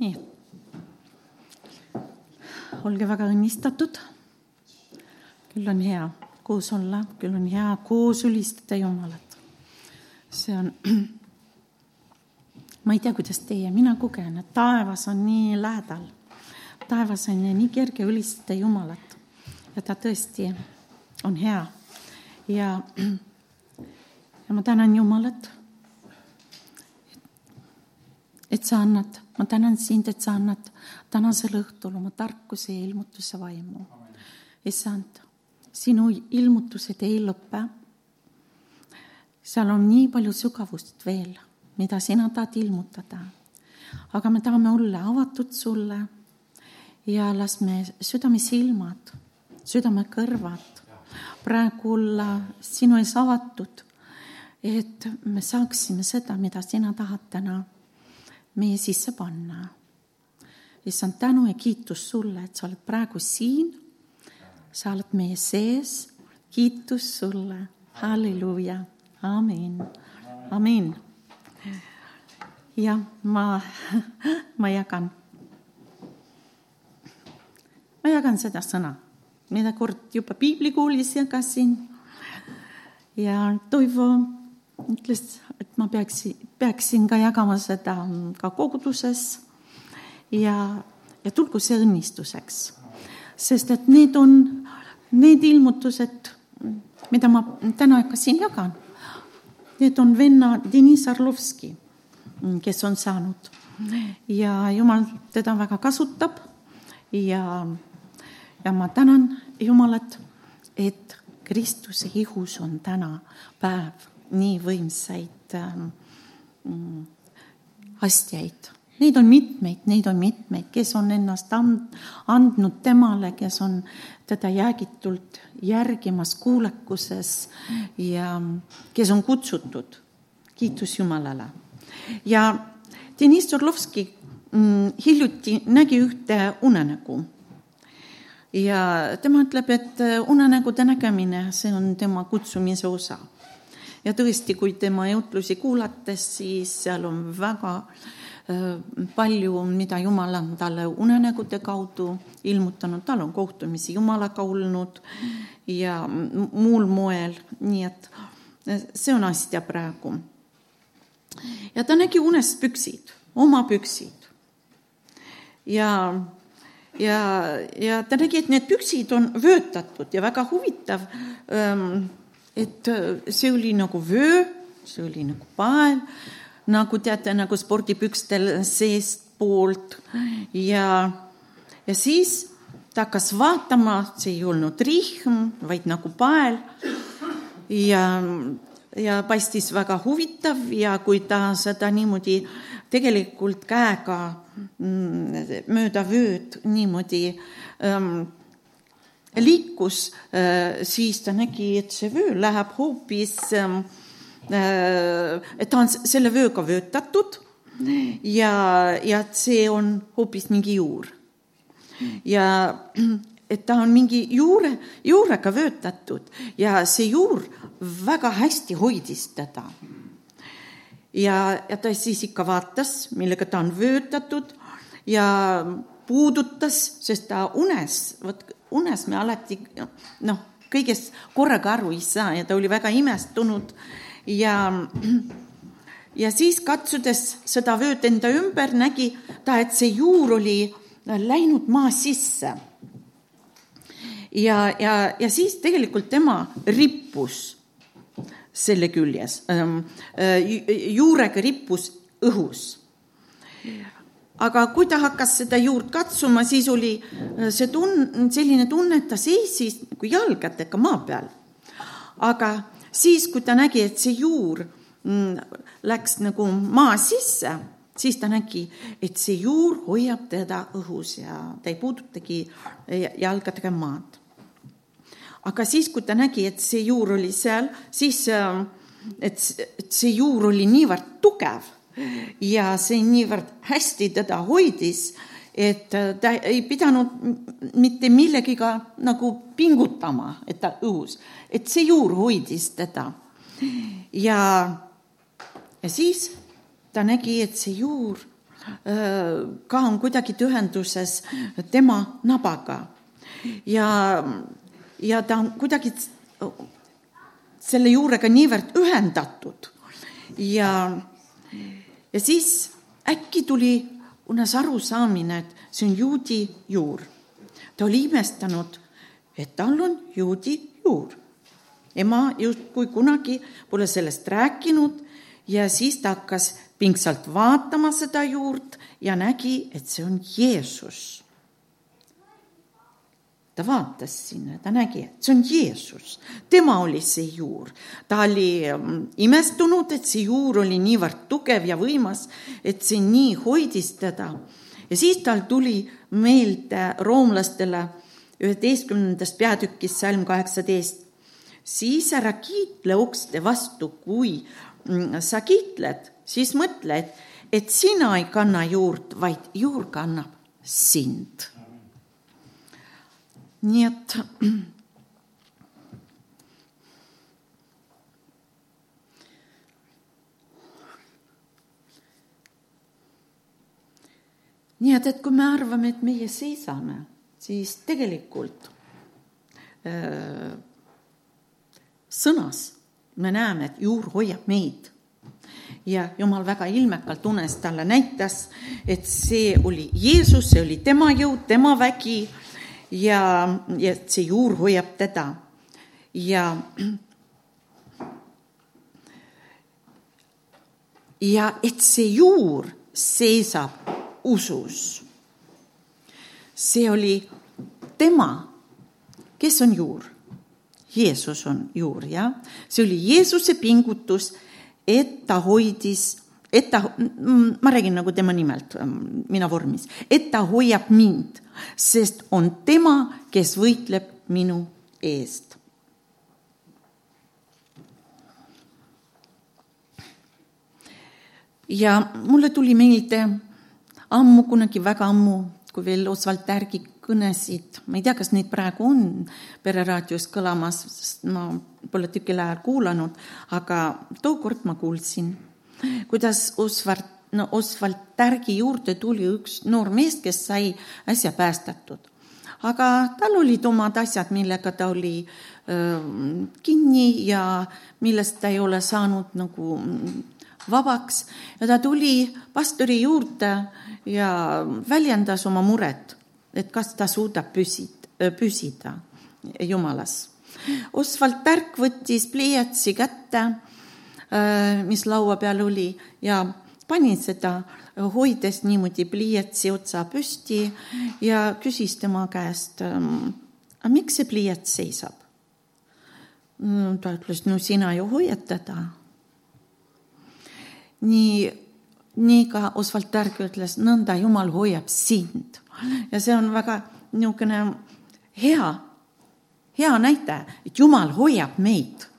nii. olge väga õnnistatud. küll on hea koos olla, küll on hea koos ülistada Jumalat. see on, ma ei tea, kuidas teie, mina kogen, et taevas on nii lähedal. taevas on nii kerge ülistada Jumalat ja ta tõesti on hea. ja, ja ma tänan Jumalat et sa annad, ma tänan sind, et sa annad tänasel õhtul oma tarkuse ja ilmutuse vaimu. issand, sinu ilmutused ei lõpe. seal on nii palju sügavust veel, mida sina tahad ilmutada. aga me tahame olla avatud sulle ja las me südamesilmad, südamekõrvad praegu olla sinu ees avatud, et me saaksime seda, mida sina tahad täna meie sisse panna. issand, tänu ja kiitus sulle, et sa oled praegu siin. sa oled meie sees. kiitus sulle, halleluuja, amin, amin. jah, ma, ma jagan, ma jagan seda sõna, mida kord juba piiblikoolis jagasin. ja Toivo ütles, et ma peaksin, peaksin ka jagama seda ka koguduses ja, ja tulgu see õnnistuseks. sest et need on need ilmutused, mida ma täna ka siin jagan. Need on venna Deniss Arlovski, kes on saanud ja jumal teda väga kasutab ja, ja ma tänan Jumalat, et Kristuse ihus on täna päev nii võimsaid ähm, mm, astjaid. Neid on mitmeid, neid on mitmeid, kes on ennast and, andnud temale, kes on teda jäägitult järgimas kuulekuses ja kes on kutsutud. kiitus Jumalale. ja Deniss Orlovski mm, hiljuti nägi ühte unenägu ja tema ütleb, et unenägude nägemine, see on tema kutsumise osa ja tõesti, kui tema jutlusi kuulates, siis seal on väga palju, mida Jumal on talle unenägude kaudu ilmutanud, tal on kohtumisi Jumalaga olnud ja muul moel, nii et see on asja praegu. ja ta nägi unes püksid, oma püksid. ja, ja, ja ta nägi, et need püksid on vöötatud ja väga huvitav ähm, et äh, see oli nagu vöö, see oli nagu pael, nagu teate, nagu spordipükstel seestpoolt. Ja, ja siis ta hakkas vaatama, see ei olnud rihm, vaid nagu pael. Ja, ja paistis väga huvitav ja kui ta seda niimoodi tegelikult käega mm, mööda vööd niimoodi ähm, liikus, äh, siis ta nägi, et see vöö läheb hoopis, ähm, äh, et ta on selle vööga vöötatud ja, ja et see on hoopis mingi juur. ja et ta on mingi juure, juurega vöötatud ja see juur väga hästi hoidis teda. ja, ja ta siis ikka vaatas, millega ta on vöötatud ja puudutas, sest ta unes, vot unes me alati noh, kõigest korraga aru ei saa ja ta oli väga imestunud. Ja ja siis katsudes seda vööd enda ümber, nägi ta, et see juur oli läinud maa sisse. ja, ja, ja siis tegelikult tema rippus selle küljes, ähm, äh, juurega rippus õhus aga kui ta hakkas seda juurt katsuma, siis oli äh, see tun-, selline tunne, et ta seisis nagu jalgadega maa peal. aga siis, kui ta nägi, et see juur mm, läks nagu maa sisse, siis ta nägi, et see juur hoiab teda õhus ja ta ei puudutagi jalgadega maad. aga siis, kui ta nägi, et see juur oli seal, siis, äh, et see juur oli niivõrd tugev ja see niivõrd hästi teda hoidis, et ta ei pidanud mitte millegiga nagu pingutama, et ta õhus, et see juur hoidis teda. ja, ja siis ta nägi, et see juur ka on kuidagi ühenduses tema nabaga ja, ja ta on kuidagi selle juurega niivõrd ühendatud ja, ja siis äkki tuli unes arusaamine, et see on juudi juur. ta oli imestanud, et tal on juudi juur. ema justkui kunagi pole sellest rääkinud ja siis ta hakkas pingsalt vaatama seda juurt ja nägi, et see on Jeesus. Ta vaatas sinna, ta nägi, et see on Jeesus, tema oli see juur. ta oli mm, imestunud, et see juur oli niivõrd tugev ja võimas, et see nii hoidis teda. ja siis tal tuli meelde roomlastele üheteistkümnendast peatükist salm kaheksateist. siis ära kiitle ukste vastu, kui mm, sa kiitled, siis mõtle, et, et sina ei kanna juurt, vaid juur kannab sind. Et nii et, et kui me arvame, et meie seisame siis tegelikult äh, sõnas me näeme, et juur hoiab meid. ja Jumal väga ilmekalt unes talle näitas, et see oli Jeesus, see oli tema jõud, tema vägi ja, ja see juur hoiab teda. ja ja et see juur seisab usus see oli tema, kes on juur. Jeesus on juur, jah. see oli Jeesuse pingutus, et ta hoidis, et ta, ma räägin nagu tema nimelt, mina vormis, et ta hoiab mind, sest on tema, kes võitleb minu eest. ja mulle tuli meelde ammu, kunagi väga ammu kui veel Oswald Tärgi kõnesid, ma ei tea, kas neid praegu on Pereraadios kõlamas, sest ma pole tükil ajal kuulanud, aga tookord ma kuulsin, kuidas Oswald, no Oswald Tärgi juurde tuli üks noor mees, kes sai äsja päästetud. aga tal olid omad asjad, millega ta oli öö, kinni ja millest ta ei ole saanud nagu vabaks ja ta tuli pastori juurde ja väljendas oma muret, et kas ta suudab püsit-, püsida Jumalas. Oswald Tärk võttis pliiatsi kätte, mis laua peal oli ja pani seda, hoides niimoodi pliiatsi otsa püsti ja küsis tema käest, ähm, aga miks see pliiats seisab? Mm, ta ütles, no sina ju hoiad teda. nii nii ka Oswald Tärk ütles, nõnda Jumal hoiab sind. ja see on väga niisugune hea, hea näide, et Jumal hoiab meid.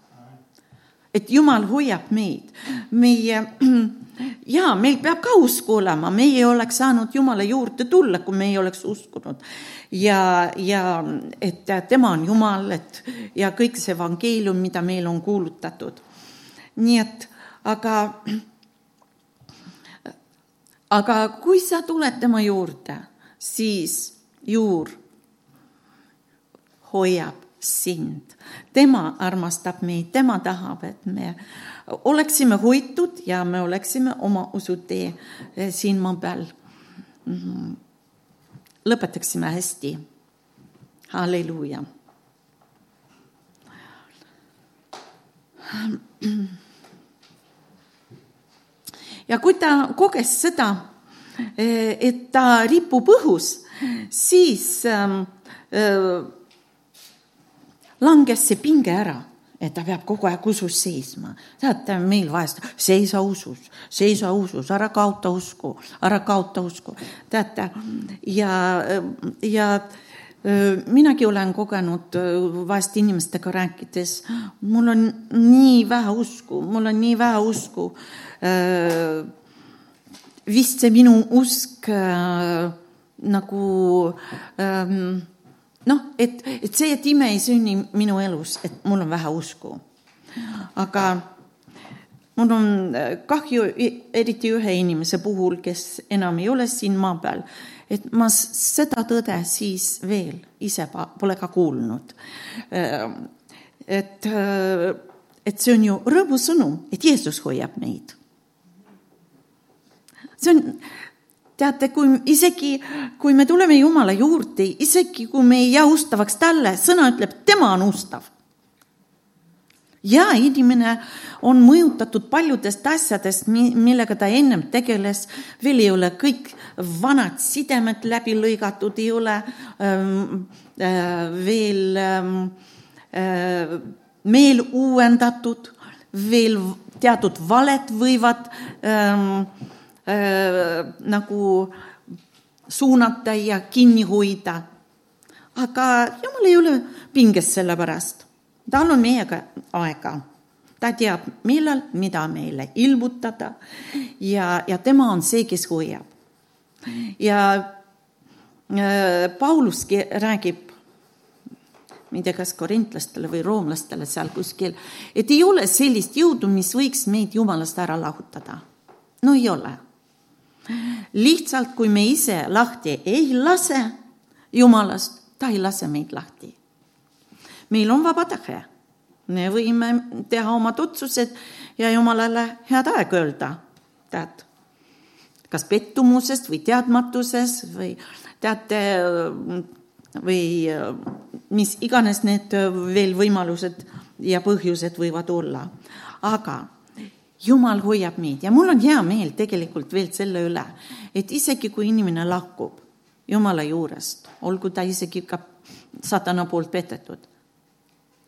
Et Jumal hoiab meid. meie, jaa, meil peab ka usku olema, meie ei oleks saanud Jumala juurde tulla, kui me ei oleks uskunud. ja, ja et tema on Jumal, et ja kõik see evangeelium, mida meil on kuulutatud. nii et, aga aga kui sa tuled tema juurde, siis juur hoiab sind, tema armastab meid, tema tahab, et me oleksime hoitud ja me oleksime oma usutee eh, siin maa peal. Mhm. lõpetaksime hästi. halleluuja. ja kui ta koges seda, eh, et ta ripub õhus, siis ähm, äh, langes see pinge ära et ta peab kogu aeg usus seisma. teate, meil vahest seisa usus, seisa usus, ära kaota usku, ära kaota usku. teate, ja, ja minagi olen kogenud vahest inimestega rääkides, mul on nii vähe usku, mul on nii vähe usku vist see minu usk nagu ähm, noh, et, et see, et ime ei sünni minu elus, et mul on vähe usku. aga, mul on äh, kahju, eriti ühe inimese puhul, kes enam ei ole siin maa peal, et ma seda tõde siis veel ise pole ka kuulnud. Äh, et, äh, et see on ju rõõmusõnum, et Jeesus hoiab meid. see on, teate, kui isegi, kui me tuleme Jumala juurde, isegi kui me ei jää ustavaks talle, sõna ütleb, tema on ustav. Ja inimene on mõjutatud paljudest asjadest, millega ta ennem tegeles, veel ei ole kõik vanad sidemed läbi lõigatud, ei ole ähm, äh, veel ähm, äh, meel uuendatud, veel teatud valed võivad ähm, äh, nagu suunata ja kinni hoida. aga jumal ei ole pinges selle pärast tal on meiega aega, ta teab, millal, mida meile ilmutada ja, ja tema on see, kes hoiab. ja äh, Pauluski räägib, ma ei tea, kas korintlastele või roomlastele seal kuskil, et ei ole sellist jõudu, mis võiks meid jumalast ära lahutada. no ei ole. Lihtsalt, kui me ise lahti ei lase jumalast, ta ei lase meid lahti meil on vaba tahe. me võime teha omad otsused ja Jumalale head aega öelda, tead, kas pettumusest või teadmatuses või teate, või mis iganes need veel võimalused ja põhjused võivad olla. aga Jumal hoiab meid ja mul on hea meel tegelikult veel selle üle, et isegi kui inimene lahkub Jumala juurest, olgu ta isegi ka satana poolt petetud,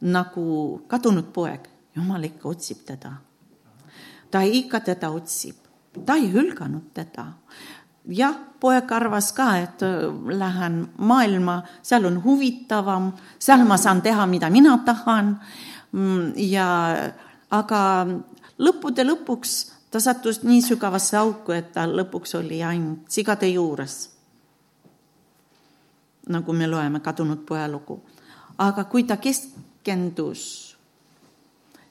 nagu kadunud poeg, jumal ikka otsib teda. ta ikka teda otsib, ta ei hülganud teda. jah, poeg arvas ka, et äh, lähen maailma, seal on huvitavam, seal ma saan teha, mida mina tahan. Mm, ja aga lõppude lõpuks ta sattus nii sügavasse auku, et ta lõpuks oli ainult sigade juures. nagu me loeme kadunud poja lugu. aga kui ta kesk-, rakendus,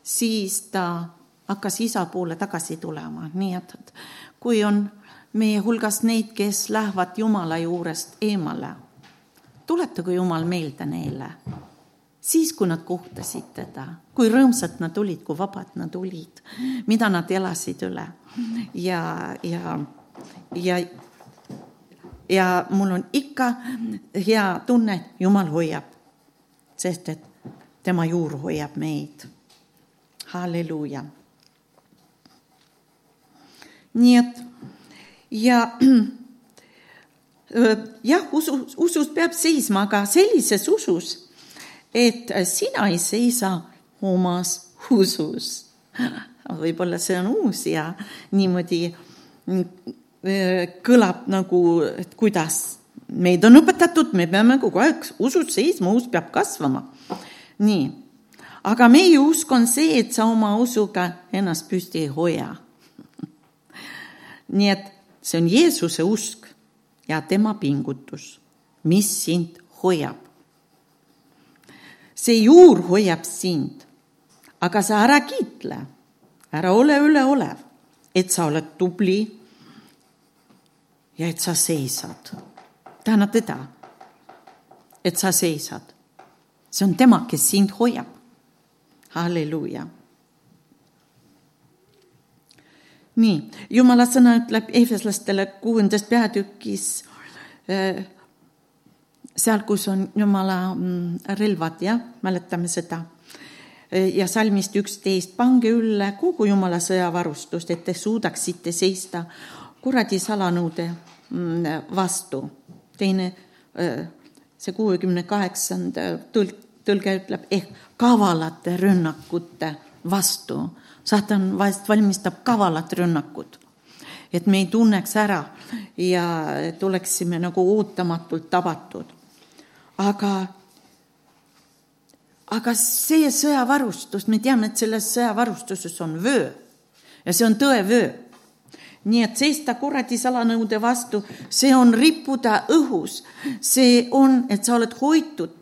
siis ta hakkas isa poole tagasi tulema, nii et, et kui on meie hulgas neid, kes lähevad Jumala juurest eemale, tuletagu Jumal meelde neile, siis kui nad kohtasid teda, kui rõõmsad nad olid, kui vabad nad olid, mida nad elasid üle ja, ja, ja ja mul on ikka hea tunne, Jumal hoiab, sest et tema juur hoiab meid. halleluuja. nii et ja jah, usu, usus peab seisma, aga sellises usus, et sina ei seisa omas usus. võib-olla see on uus ja niimoodi kõlab nagu, et kuidas meid on õpetatud, me peame kogu aeg usus seisma, usk peab kasvama nii, aga meie usk on see, et sa oma usuga ennast püsti ei hoia. nii et see on Jeesuse usk ja tema pingutus, mis sind hoiab. See juur hoiab sind, aga sa ära kiitle, ära ole üleolev, et sa oled tubli ja et sa seisad. täna teda, et sa seisad see on tema, kes sind hoiab. halleluuja. nii, jumala sõna ütleb eefeslastele kuuendas peatükis äh, seal, kus on jumala mm, relvad, jah, mäletame seda. Äh, ja salmist üksteist, pange ülle kogu jumala sõjavarustust, et te suudaksite seista kuradi salanõude mm, vastu. teine äh, see kuuekümne kaheksanda tõlk, tõlge ütleb ehk kavalate rünnakute vastu. saatan vahest valmistab kavalat rünnakut, et me ei tunneks ära ja et oleksime nagu ootamatult tabatud. Aga, aga see sõjavarustus, me teame, et selles sõjavarustuses on vöö. Ja see on tõevöö nii et seista kuradi salanõude vastu, see on rippuda õhus, see on, et sa oled hoitud,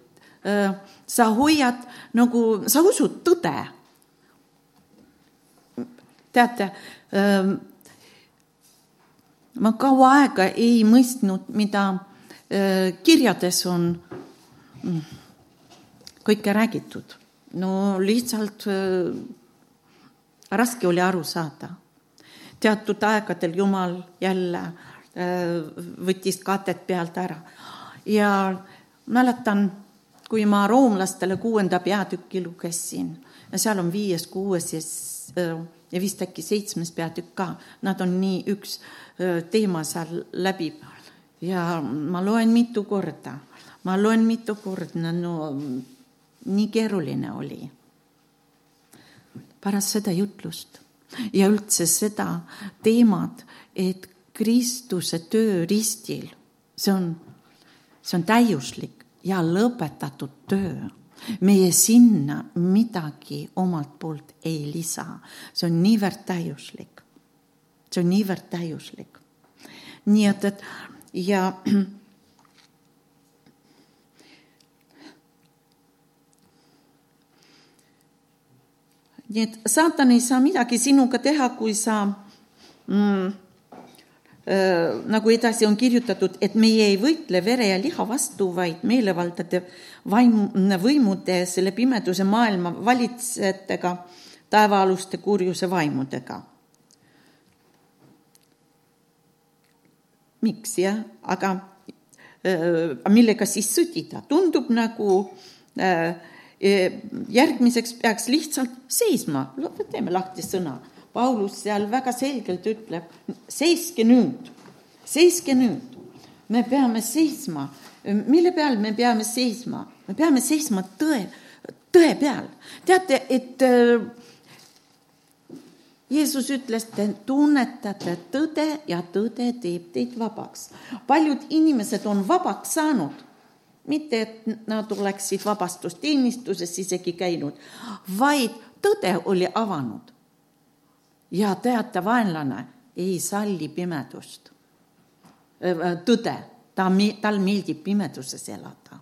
sa hoiad nagu, sa usud tõde. teate, ähm, ma kaua aega ei mõistnud, mida äh, kirjades on kõike räägitud. no lihtsalt äh, raske oli aru saada. teatud aegadel Jumal jälle äh, võttis katet pealt ära ja mäletan, kui ma roomlastele kuuenda peatüki lugesin ja seal on viies, kuues ja ja vist äkki seitsmes peatükk ka, nad on nii, üks teema seal läbib. ja ma loen mitu korda, ma loen mitu korda, no nii keeruline oli. pärast seda jutlust ja üldse seda teemat, et Kristuse töö ristil, see on, see on täiuslik ja lõpetatud töö meie sinna midagi omalt poolt ei lisa, see on niivõrd täiuslik. see on niivõrd täiuslik. nii et, et ja nii et saatan ei saa midagi sinuga teha, kui sa mm, Äh, nagu edasi on kirjutatud, et meie ei võitle vere ja liha vastu, vaid meelevaldade vaim, võimude, selle pimeduse maailma valitsejatega, taevaaluste kurjuse vaimudega. miks jah, aga äh, millega siis sõdida, tundub nagu äh, järgmiseks peaks lihtsalt seisma, teeme lahti sõna Paulus seal väga selgelt ütleb, seiske nüüd, seiske nüüd. me peame seisma, mille peal me peame seisma? me peame seisma tõe, tõe peal. teate, et äh, Jeesus ütles, te tunnetate tõde ja tõde teeb teid vabaks. paljud inimesed on vabaks saanud, mitte et nad oleksid vabastusteenistuses isegi käinud, vaid tõde oli avanud ja teate, vaenlane ei salli pimedust, tõde, ta, tal meeldib pimeduses elada.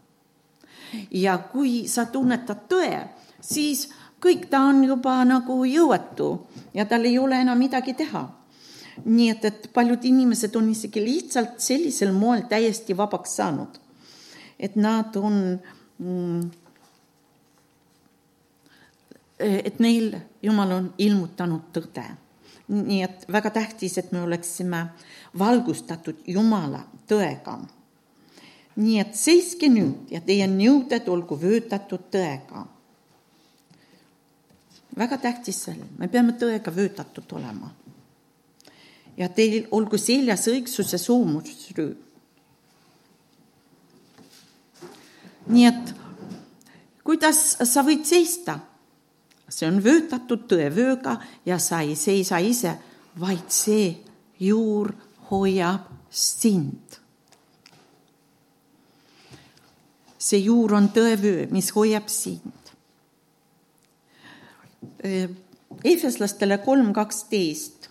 ja kui sa tunnetad tõe, siis kõik ta on juba nagu jõuetu ja tal ei ole enam midagi teha. nii et, et paljud inimesed on isegi lihtsalt sellisel moel täiesti vabaks saanud. Et nad on mm, et neil Jumal on ilmutanud tõde. nii et väga tähtis, et me oleksime valgustatud Jumala tõega. nii et seiske nüüd ja teie nõuded olgu vöötatud tõega. väga tähtis see, me peame tõega vöötatud olema. ja teil olgu seljas õigsuse soomusrüü. Nii et kuidas sa võid seista see on vöötatud tõevööga ja sa ei seisa ise, vaid see juur hoiab sind. see juur on tõevöö, mis hoiab sind. Eefeslastele kolm kaksteist,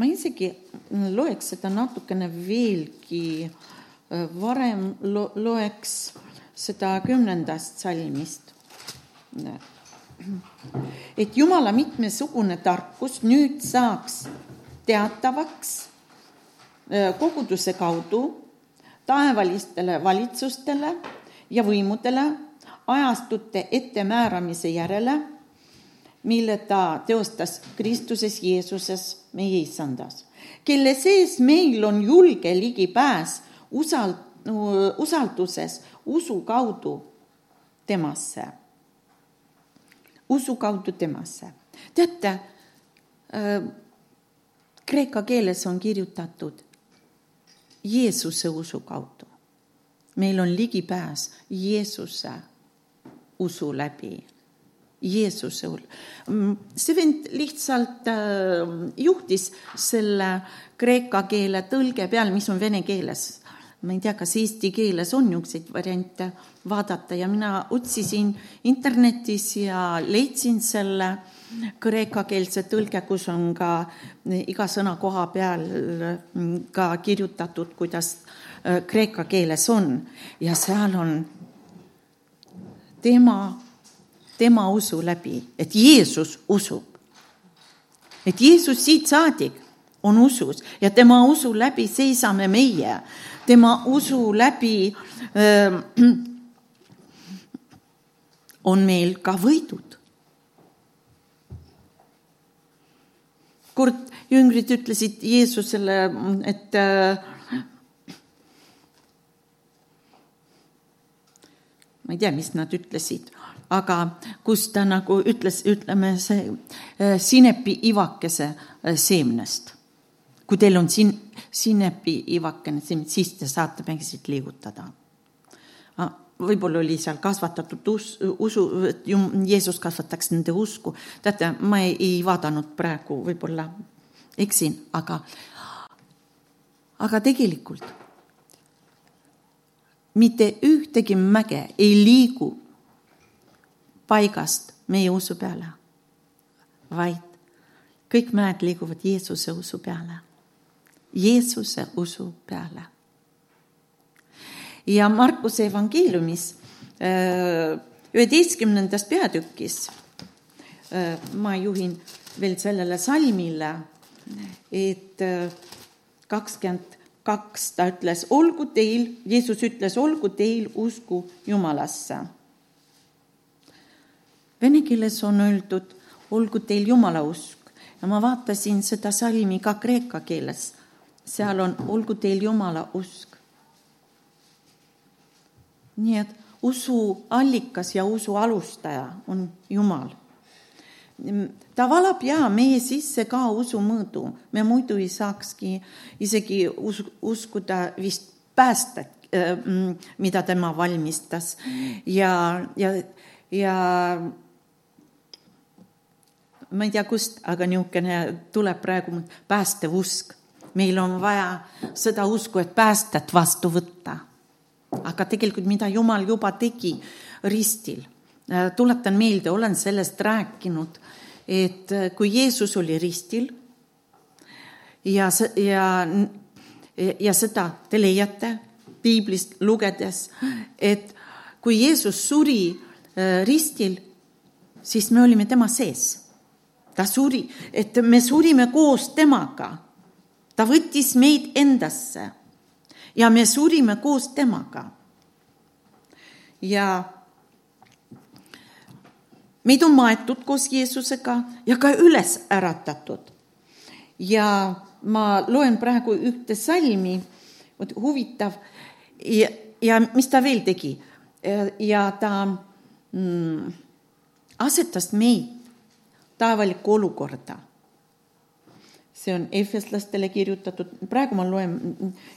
ma isegi loeks seda natukene veelgi varem lo, loeks seda kümnendast salmist. Et Jumala mitmesugune tarkus nüüd saaks teatavaks koguduse kaudu taevalistele valitsustele ja võimudele ajastute ettemääramise järele, mille ta teostas Kristuses Jeesuses, meie issandas, kelle sees meil on julge ligipääs usald-, usalduses usu kaudu temasse usu kaudu temasse. teate äh,, kreeka keeles on kirjutatud Jeesuse usu kaudu. meil on ligipääs Jeesuse usu läbi. Jeesuse, mm, see vend lihtsalt äh, juhtis selle kreeka keele tõlge peal, mis on vene keeles ma ei tea, kas eesti keeles on niisuguseid variante vaadata ja mina otsisin internetis ja leidsin selle kreekakeelse tõlge, kus on ka iga sõna koha peal ka kirjutatud, kuidas äh, kreeka keeles on ja seal on tema, tema usu läbi, et Jeesus usub. et Jeesus siit saadik on usus ja tema usu läbi seisame meie, tema usu läbi öö, on meil ka võidud. kord jüngrid ütlesid Jeesusele, et äh, ma ei tea, mis nad ütlesid, aga kus ta nagu ütles, ütleme see äh, sinepi ivakese äh, seemnest. kui teil on siin sinepi ivakene siis te saate mängisid liigutada. võib-olla oli seal kasvatatud us, usu, Jeesus kasvataks nende usku. teate, ma ei, ei vaadanud praegu võib-olla eksin, aga, aga tegelikult mitte ühtegi mäge ei liigu paigast meie usu peale, vaid kõik mäed liiguvad Jeesuse usu peale, Jeesuse usu peale. ja Markuse evangeeliumis äh, üheteistkümnendas peatükis äh, ma juhin veel sellele salmile et äh, kakskümmend kaks ta ütles, olgu teil, Jeesus ütles, olgu teil usku Jumalasse. Vene keeles on öeldud, olgu teil Jumala usk ja ma vaatasin seda salmi ka kreeka keeles. Seal on, olgu teil Jumala usk. nii et usu allikas ja usu alustaja on Jumal ta valab ja meie sisse ka usumõõdu, me muidu ei saakski isegi us uskuda vist päästet, äh, mm, mida tema valmistas ja, ja, ja ma ei tea, kust, aga niisugune tuleb praegu päästev usk. Meil on vaja seda usku, et päästet vastu võtta. aga tegelikult, mida Jumal juba tegi ristil Äh, tuletan meelde, olen sellest rääkinud, et äh, kui Jeesus oli ristil ja, ja, ja seda te leiate piiblist lugedes, et kui Jeesus suri äh, ristil, siis me olime tema sees. ta suri, et me surime koos temaga. Ta võttis meid endasse ja me surime koos temaga. ja meid on maetud koos Jeesusega ja ka üles äratatud. ja ma loen praegu ühte salmi, vot huvitav ja, ja mis ta veel tegi ja ta mm, asetas meid taevalikku olukorda. See on efeslastele kirjutatud, praegu ma loen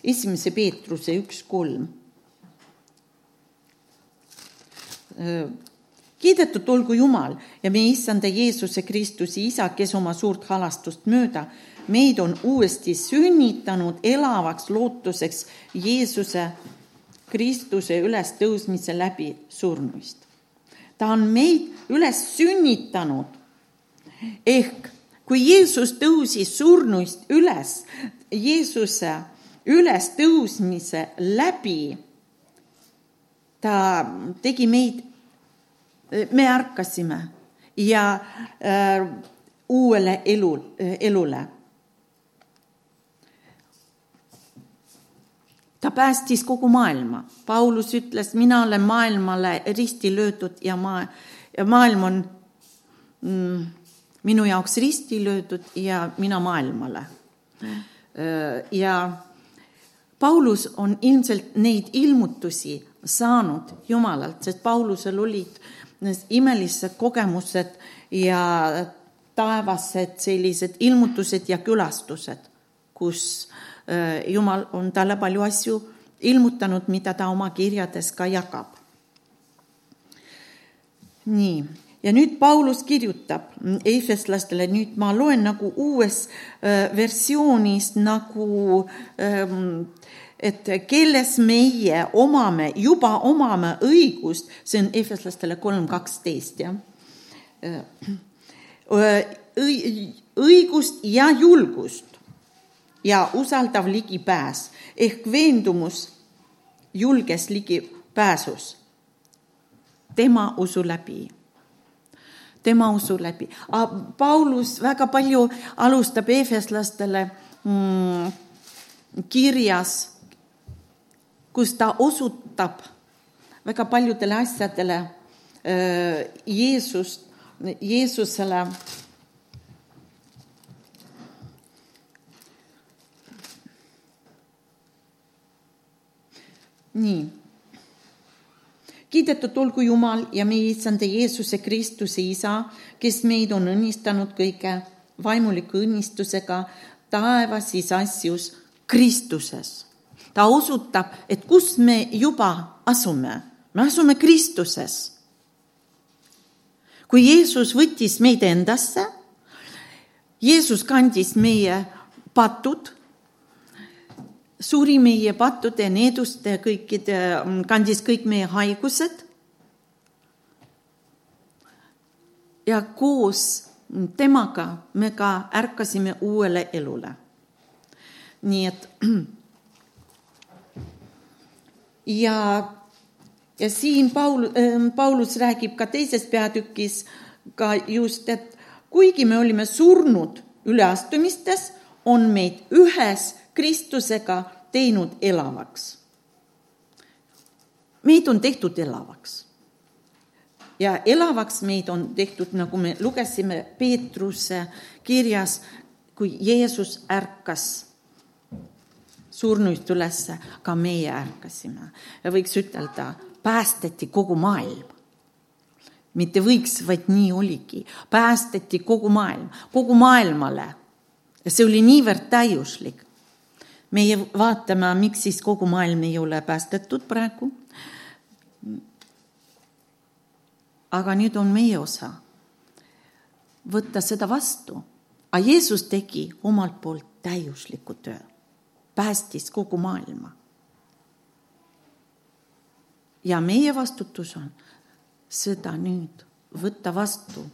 esimese Peetruse üks kolm kiidetud olgu Jumal ja meie issanda Jeesuse Kristuse isa, kes oma suurt halastust mööda meid on uuesti sünnitanud elavaks lootuseks Jeesuse Kristuse ülestõusmise läbi surnuist. ta on meid üles sünnitanud. ehk kui Jeesus tõusis surnuist üles, Jeesuse ülestõusmise läbi, ta tegi meid me ärkasime ja äh, uuele elu, elule. ta päästis kogu maailma. Paulus ütles, mina olen maailmale risti löödud ja ja maailm on mm, minu jaoks risti löödud ja mina maailmale. Äh, ja Paulus on ilmselt neid ilmutusi saanud Jumalalt, sest Paulusel olid imelised kogemused ja taevased sellised ilmutused ja külastused, kus äh, Jumal on talle palju asju ilmutanud, mida ta oma kirjades ka jagab. nii, ja nüüd Paulus kirjutab efeslastele, nüüd ma loen nagu uues äh, versioonis nagu ähm, et kelles meie omame, juba omame õigust, see on efeslastele kolm kaksteist, jah. õigust ja julgust ja usaldav ligipääs ehk veendumus julges ligipääsus tema usu läbi. Tema usu läbi. Paulus väga palju alustab eefeslastele mm, kirjas, kus ta osutab väga paljudele asjadele Jeesust, Jeesusele nii. Kiidetud olgu Jumal ja meie issanda Jeesuse Kristuse isa, kes meid on õnnistanud kõige vaimuliku õnnistusega taevas siis asjus Kristuses. ta osutab, et kus me juba asume, me asume Kristuses. kui Jeesus võttis meid endasse, Jeesus kandis meie patud suri meie pattude, needuste, kõikide, kandis kõik meie haigused. ja koos temaga me ka ärkasime uuele elule. nii et ja, ja siin Paul, ähm, Paulus räägib ka teises peatükis ka just, et kuigi me olime surnud üleastumistes, on meid ühes Kristusega teinud elavaks. meid on tehtud elavaks. ja elavaks meid on tehtud, nagu me lugesime Peetruse kirjas, kui Jeesus ärkas surnuist ülesse, ka meie ärkasime ja võiks ütelda, päästeti kogu maailm mitte võiks, vaid nii oligi, päästeti kogu maailm, kogu maailmale. see oli niivõrd täiuslik meie vaatame, miks siis kogu maailm ei ole päästetud praegu. aga nüüd on meie osa võtta seda vastu. aga Jeesus tegi omalt poolt täiusliku töö, päästis kogu maailma. ja meie vastutus on seda nüüd võtta vastu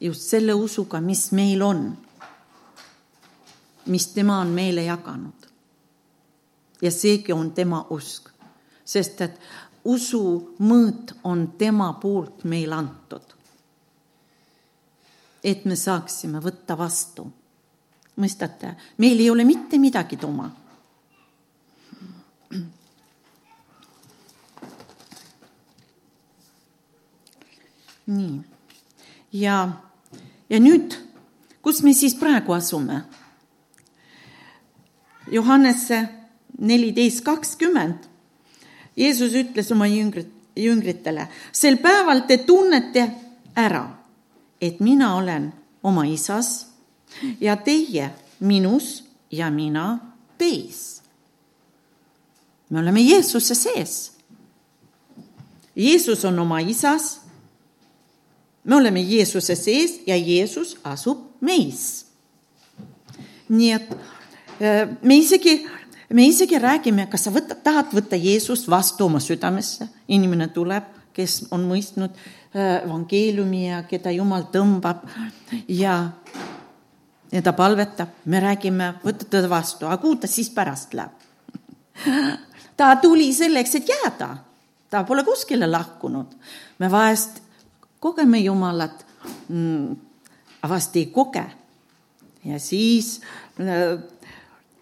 just selle usuga, mis meil on, mis tema on meile jaganud ja seegi on tema usk, sest et usu mõõt on tema poolt meile antud. et me saaksime võtta vastu. mõistate, meil ei ole mitte midagi oma. nii, ja, ja nüüd, kus me siis praegu asume? Johannese neliteist kakskümmend. Jeesus ütles oma jüngrit, jüngritele, sel päeval te tunnete ära, et mina olen oma isas ja teie minus ja mina teis. me oleme Jeesuse sees. Jeesus on oma isas. me oleme Jeesuse sees ja Jeesus asub meis. nii et äh, me isegi me isegi räägime, kas sa võtad, tahad võtta Jeesust vastu oma südamesse, inimene tuleb, kes on mõistnud äh, evangeeliumi ja keda Jumal tõmbab ja, ja ta palvetab, me räägime, võta teda vastu, aga kuhu ta siis pärast läheb? ta tuli selleks, et jääda, ta pole kuskile lahkunud. me vahest kogeme Jumalat mm,, vast ei koge. ja siis äh,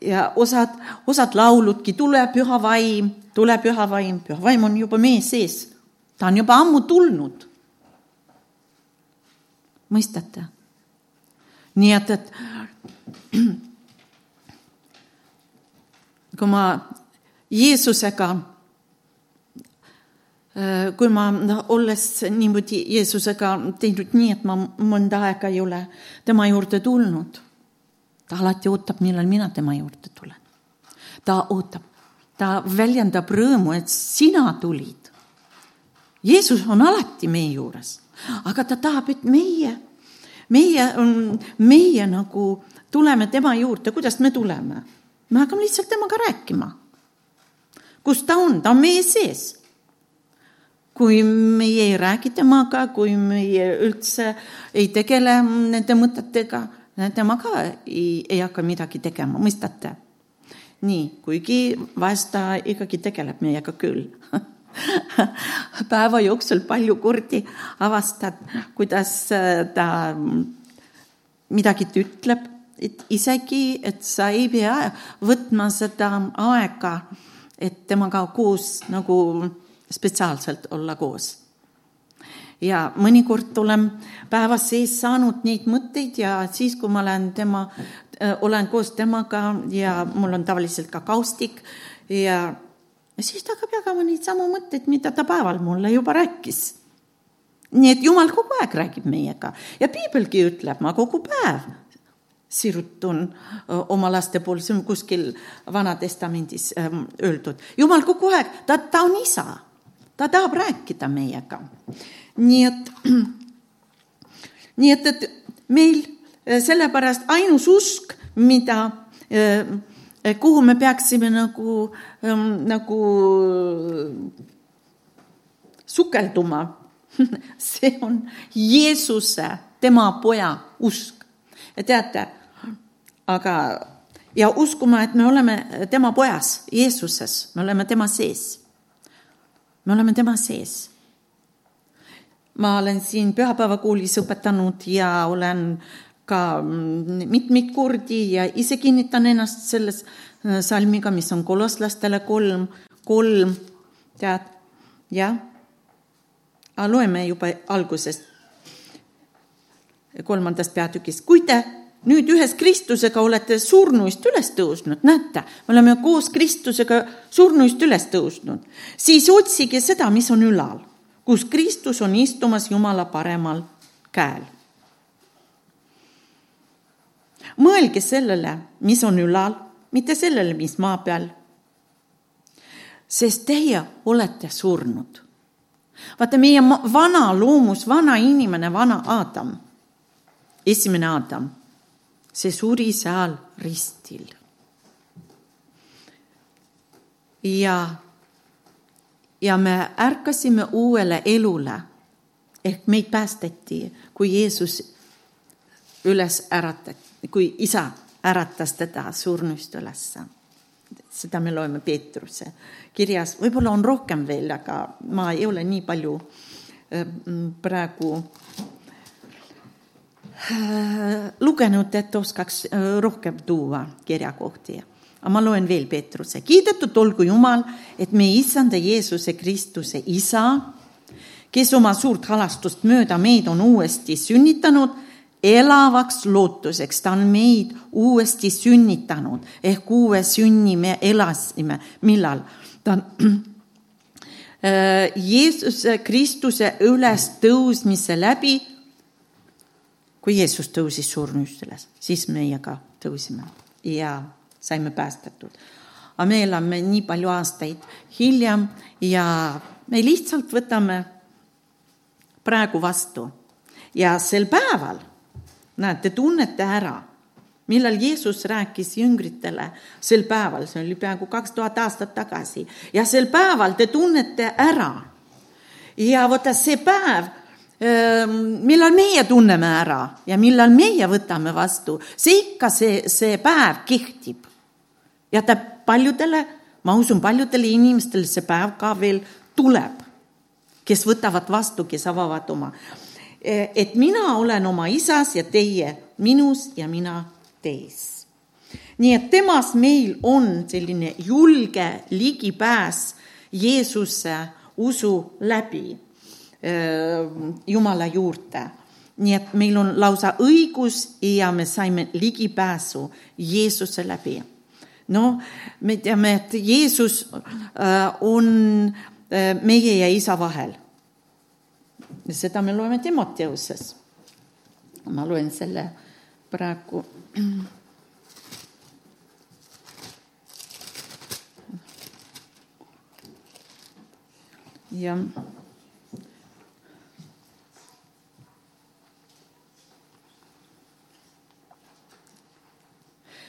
ja osad, osad lauludki, tule püha vaim, tule püha vaim, püha vaim on juba meie sees. ta on juba ammu tulnud. mõistate? nii et, et kui ma Jeesusega, kui ma olles niimoodi Jeesusega teinud nii, et ma mõnda aega ei ole tema juurde tulnud ta alati ootab, millal mina tema juurde tulen. ta ootab, ta väljendab rõõmu, et sina tulid. Jeesus on alati meie juures, aga ta tahab, et meie, meie, meie nagu tuleme tema juurde, kuidas me tuleme? me hakkame lihtsalt temaga rääkima. kus ta on, ta on meie sees kui meie ei räägi temaga, kui meie üldse ei tegele nende mõtetega, tema ka ei, ei hakka midagi tegema, mõistate? nii, kuigi vahest ta ikkagi tegeleb meiega küll. Päeva jooksul palju kordi avastad, kuidas äh, ta midagi ütleb, et isegi, et sa ei pea võtma seda aega, et temaga koos nagu spetsiaalselt olla koos ja mõnikord olen päeva sees saanud neid mõtteid ja siis, kui ma olen tema, äh, olen koos temaga ja mul on tavaliselt ka kaustik ja siis ta hakkab jagama neid samu mõtteid, mida ta päeval mulle juba rääkis. nii et Jumal kogu aeg räägib meiega ja piibelgi ütleb, ma kogu päev sirutun äh, oma laste poole, see on kuskil Vana-testamendis ähm, öeldud. Jumal kogu aeg, ta, ta on isa, ta tahab rääkida meiega nii et, nii et, et meil eh, sellepärast ainus usk, mida, eh, kuhu me peaksime nagu, ehm, nagu sukelduma, see on Jeesuse, tema poja usk. ja teate, aga ja uskuma, et me oleme tema pojas, Jeesuses, me oleme tema sees. me oleme tema sees ma olen siin pühapäevakoolis õpetanud ja olen ka mm, mitmeid kordi ja ise kinnitan ennast selles äh, salmiga, mis on koloslastele kolm, kolm, tead, jah. loeme juba algusest, kolmandast peatükist, kui te nüüd ühes Kristusega olete surnuist üles tõusnud, näete, me oleme koos Kristusega surnuist üles tõusnud, siis otsige seda, mis on ülal kus Kristus on istumas Jumala paremal käel. mõelge sellele, mis on ülal, mitte sellele, mis maa peal. sest teie olete surnud. vaata, meie vana loomus, vana inimene, vana Aadam, esimene Aadam, see suri seal ristil. ja ja me ärkasime uuele elule. Ehk meid päästeti, kui Jeesus üles äratati, kui isa äratas teda surnuist ülesse. seda me loeme Peetruse kirjas, võib-olla on rohkem veel, aga ma ei ole nii palju äh, praegu äh, lugenud, et oskaks äh, rohkem tuua kirjakohti aga ma loen veel Peetruse, kiidetud olgu Jumal, et meie issanda Jeesuse Kristuse isa, kes oma suurt halastust mööda meid on uuesti sünnitanud, elavaks lootuseks, ta on meid uuesti sünnitanud. Ehk uue sünni me elasime, millal? ta on äh, Jeesuse Kristuse ülestõusmise läbi, kui Jeesus tõusis surnust üles, siis meie ka tõusime. Ja saime päästetud. aga me elame nii palju aastaid hiljem ja me lihtsalt võtame praegu vastu ja sel päeval, näete, tunnete ära, millal Jeesus rääkis jüngritele sel päeval, see oli peaaegu kaks tuhat aastat tagasi ja sel päeval te tunnete ära. ja vaata see päev millal meie tunneme ära ja millal meie võtame vastu, see ikka, see, see päev kehtib ja ta paljudele, ma usun, paljudele inimestele see päev ka veel tuleb, kes võtavad vastu, kes avavad oma. et mina olen oma isas ja teie minus ja mina teis. nii et temas meil on selline julge ligipääs Jeesuse usu läbi Jumala juurde nii et meil on lausa õigus ja me saime ligipääsu Jeesuse läbi noh, me teame, et Jeesus äh, on äh, meie ja isa vahel. seda me loeme Timoteuses. ma loen selle praegu. jah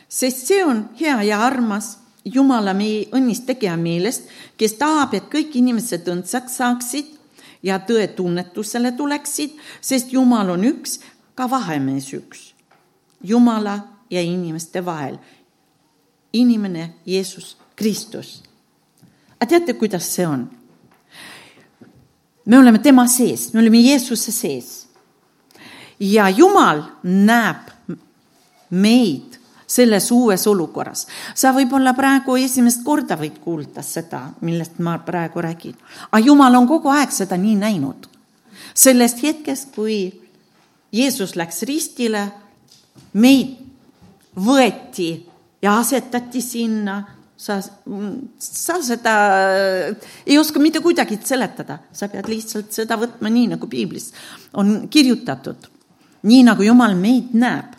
sest see on hea ja armas Jumala meie õnnist tegija meelest, kes tahab, et kõik inimesed õndsaks saaksid ja tõetunnetusele tuleksid, sest Jumal on üks, ka vahemees üks, Jumala ja inimeste vahel. inimene Jeesus Kristus. aga teate, kuidas see on? me oleme tema sees, me oleme Jeesuse sees. ja Jumal näeb meid selles uues olukorras. sa võib-olla praegu esimest korda võid kuulda seda, millest ma praegu räägin, aga Jumal on kogu aeg seda nii näinud. sellest hetkest, kui Jeesus läks ristile, meid võeti ja asetati sinna sa, sa seda ei oska mitte kuidagi seletada, sa pead lihtsalt seda võtma nii, nagu piiblis on kirjutatud. nii nagu Jumal meid näeb.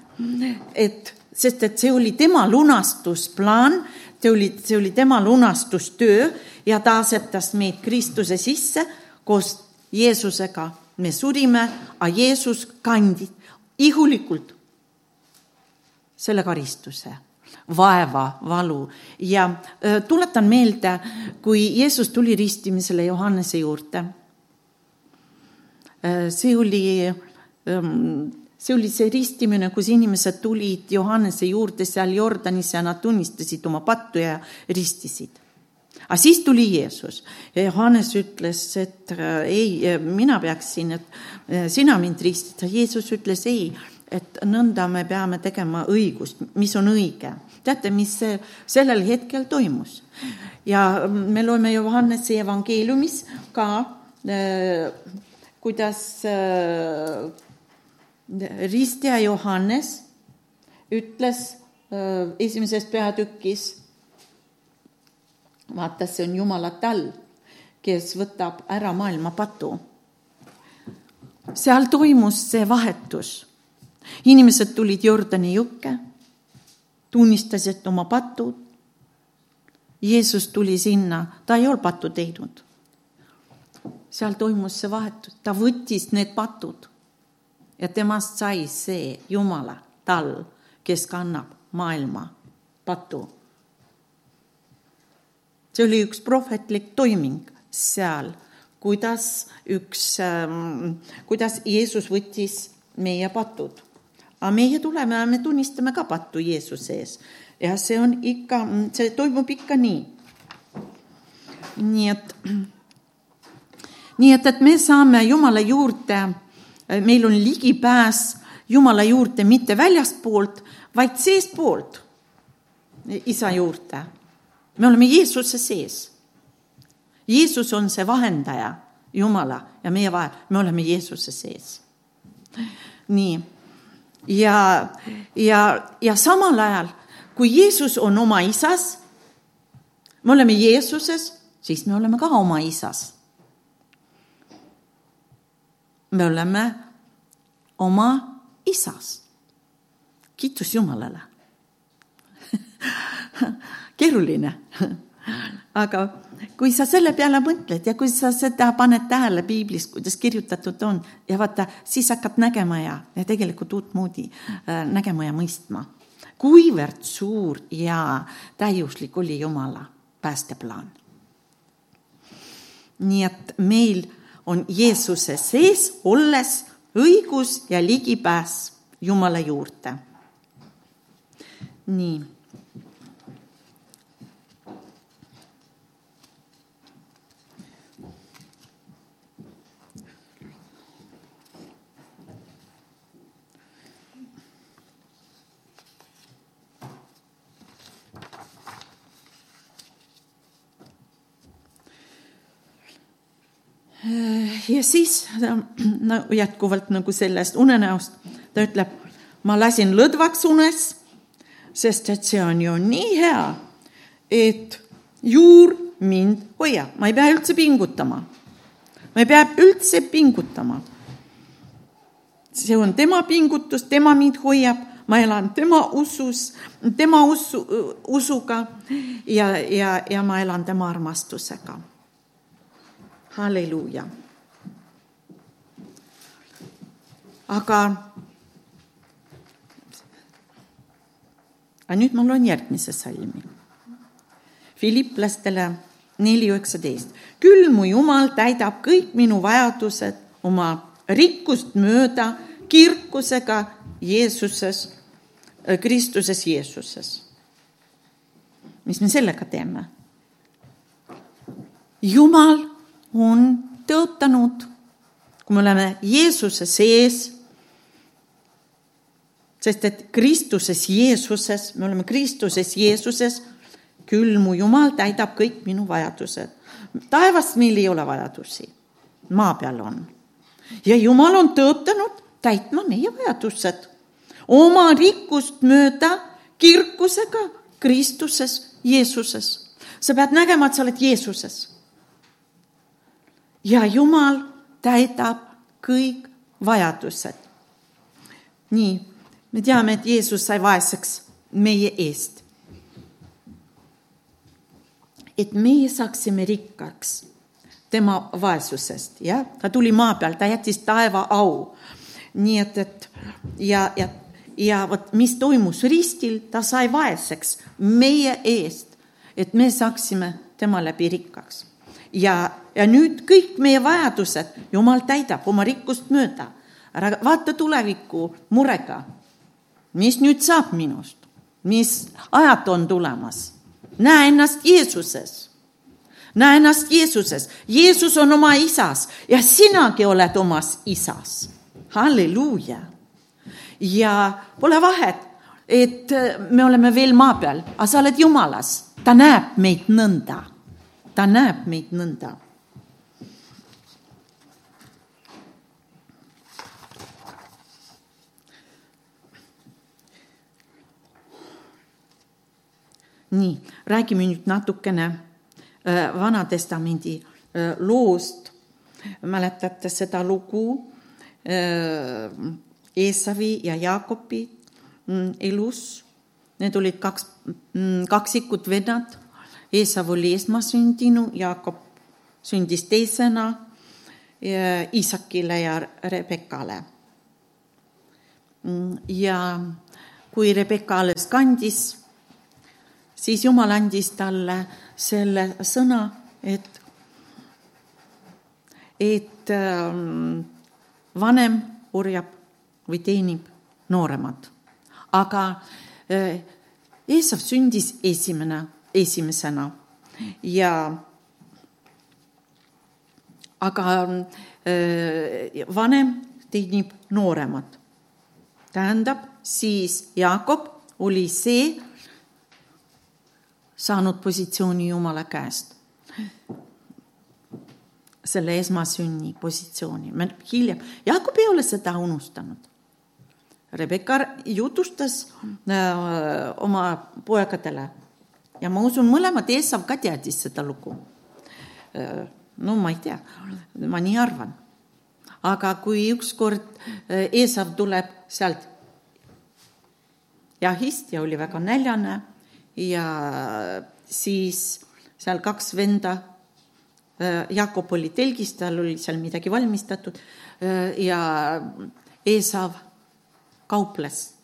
et, sest et see oli tema lunastusplaan, see oli, see oli tema lunastustöö ja ta asetas meid Kristuse sisse koos Jeesusega. me surime, aga Jeesus kandis ihulikult selle karistuse vaeva, valu ja tuletan meelde, kui Jeesus tuli ristimisele Johannese juurde. see oli, see oli see ristimine, kus inimesed tulid Johannese juurde seal Jordanis ja nad tunnistasid oma pattu ja ristisid aga siis tuli Jeesus ja Johannes ütles, et ei, mina peaksin, et sina mind ristid. Jeesus ütles ei, et nõnda me peame tegema õigust, mis on õige teate, mis sellel hetkel toimus? ja me loeme Johannese evangeeliumis ka, äh, kuidas ristja Johannes ütles äh, esimeses peatükis, vaata, see on Jumala tall, kes võtab ära maailma patu. seal toimus see vahetus. inimesed tulid Jordani jõkke tunnistasid oma patud. Jeesus tuli sinna, ta ei olnud pattu teinud. seal toimus see vahetus, ta võttis need patud ja temast sai see Jumala tal, kes kannab maailma patu. see oli üks prohvetlik toiming seal, kuidas üks, ähm, kuidas Jeesus võttis meie patud aga meie tuleme ja me tunnistame ka pattu Jeesuse ees. ja see on ikka, see toimub ikka nii. nii et, nii et, et me saame Jumala juurde, meil on ligipääs Jumala juurde mitte väljastpoolt, vaid seestpoolt isa juurde. me oleme Jeesuse sees. Jeesus on see vahendaja Jumala ja meie vahel, me oleme Jeesuse sees. nii ja, ja, ja samal ajal, kui Jeesus on oma isas, me oleme Jeesuses, siis me oleme ka oma isas. Me oleme oma isas. kiitus Jumalale keeruline aga kui sa selle peale mõtled ja kui sa seda paned tähele piiblis, kuidas kirjutatud on ja vaata, siis hakkad nägema ja, ja tegelikult uutmoodi äh, nägema ja mõistma, kuivõrd suur ja täiuslik oli Jumala päästeplaan. nii et meil on Jeesuse sees olles õigus ja ligipääs Jumala juurde. nii ja siis no jätkuvalt nagu sellest unenäost, ta ütleb, ma lasin lõdvaks unes, sest et see on ju nii hea, et juur mind hoiab, ma ei pea üldse pingutama. ma ei pea üldse pingutama. see on tema pingutus, tema mind hoiab, ma elan tema usus, tema usu, usuga ja, ja, ja ma elan tema armastusega halleluuja. aga, aga nüüd ma loen järgmise salmi. Philipplastele neli üheksateist. küll mu Jumal täidab kõik minu vajadused oma rikkust mööda kirkusega Jeesuses, Kristuses Jeesuses. mis me sellega teeme? Jumal on tõotanud, kui me oleme Jeesuse sees, sest et Kristuses Jeesuses, me oleme Kristuses Jeesuses, küll mu Jumal täidab kõik minu vajadused. taevas meil ei ole vajadusi, maa peal on. ja Jumal on tõotanud täitma meie vajadused oma rikkust mööda kirkusega Kristuses Jeesuses. sa pead nägema, et sa oled Jeesuses. Ja Jumal täidab kõik vajadused. nii, me teame, et Jeesus sai vaeseks meie eest. et meie saaksime rikkaks tema vaesusest, jah, ta tuli maa peal, ta jättis taeva au. nii et, et ja, ja, ja vot mis toimus ristil, ta sai vaeseks meie eest, et me saaksime tema läbi rikkaks. Ja, ja nüüd kõik meie vajadused Jumal täidab oma rikkust mööda. ära vaata tuleviku murega. mis nüüd saab minust, mis ajad on tulemas? näe ennast Jeesuses näe ennast Jeesuses, Jeesus on oma isas ja sinagi oled omas isas. halleluuja. ja pole vahet, et me oleme veel maa peal, aga sa oled Jumalas, ta näeb meid nõnda, ta näeb meid nõnda. nii, räägime nüüd natukene Vana-testamendi loost. mäletate seda lugu Eesavi ja Jaakobi mm, elus? Need olid kaks mm, kaksikut vennad. Eesav oli esmasündinu, Jaakob sündis teisena Iisakile ja Rebekale. Mm, ja kui Rebeka alles kandis, siis Jumal andis talle selle sõna, et, et ähm, vanem orjab või teenib nooremat. aga äh, Eesav sündis esimene, esimesena ja aga äh, vanem teenib nooremat. tähendab, siis Jakob oli see, saanud positsiooni Jumala käest. selle esmasünni positsiooni, me hiljem, Jakob ei ole seda unustanud. Rebecca jutustas äh, oma poegadele ja ma usun, mõlemad Eesav ka teadis seda lugu äh,. no ma ei tea, ma nii arvan. aga kui ükskord Eesav tuleb sealt jahist ja oli väga näljane ja siis seal kaks venda, äh, Jakob oli telgis, tal oli seal midagi valmistatud äh, ja Eesav kauples.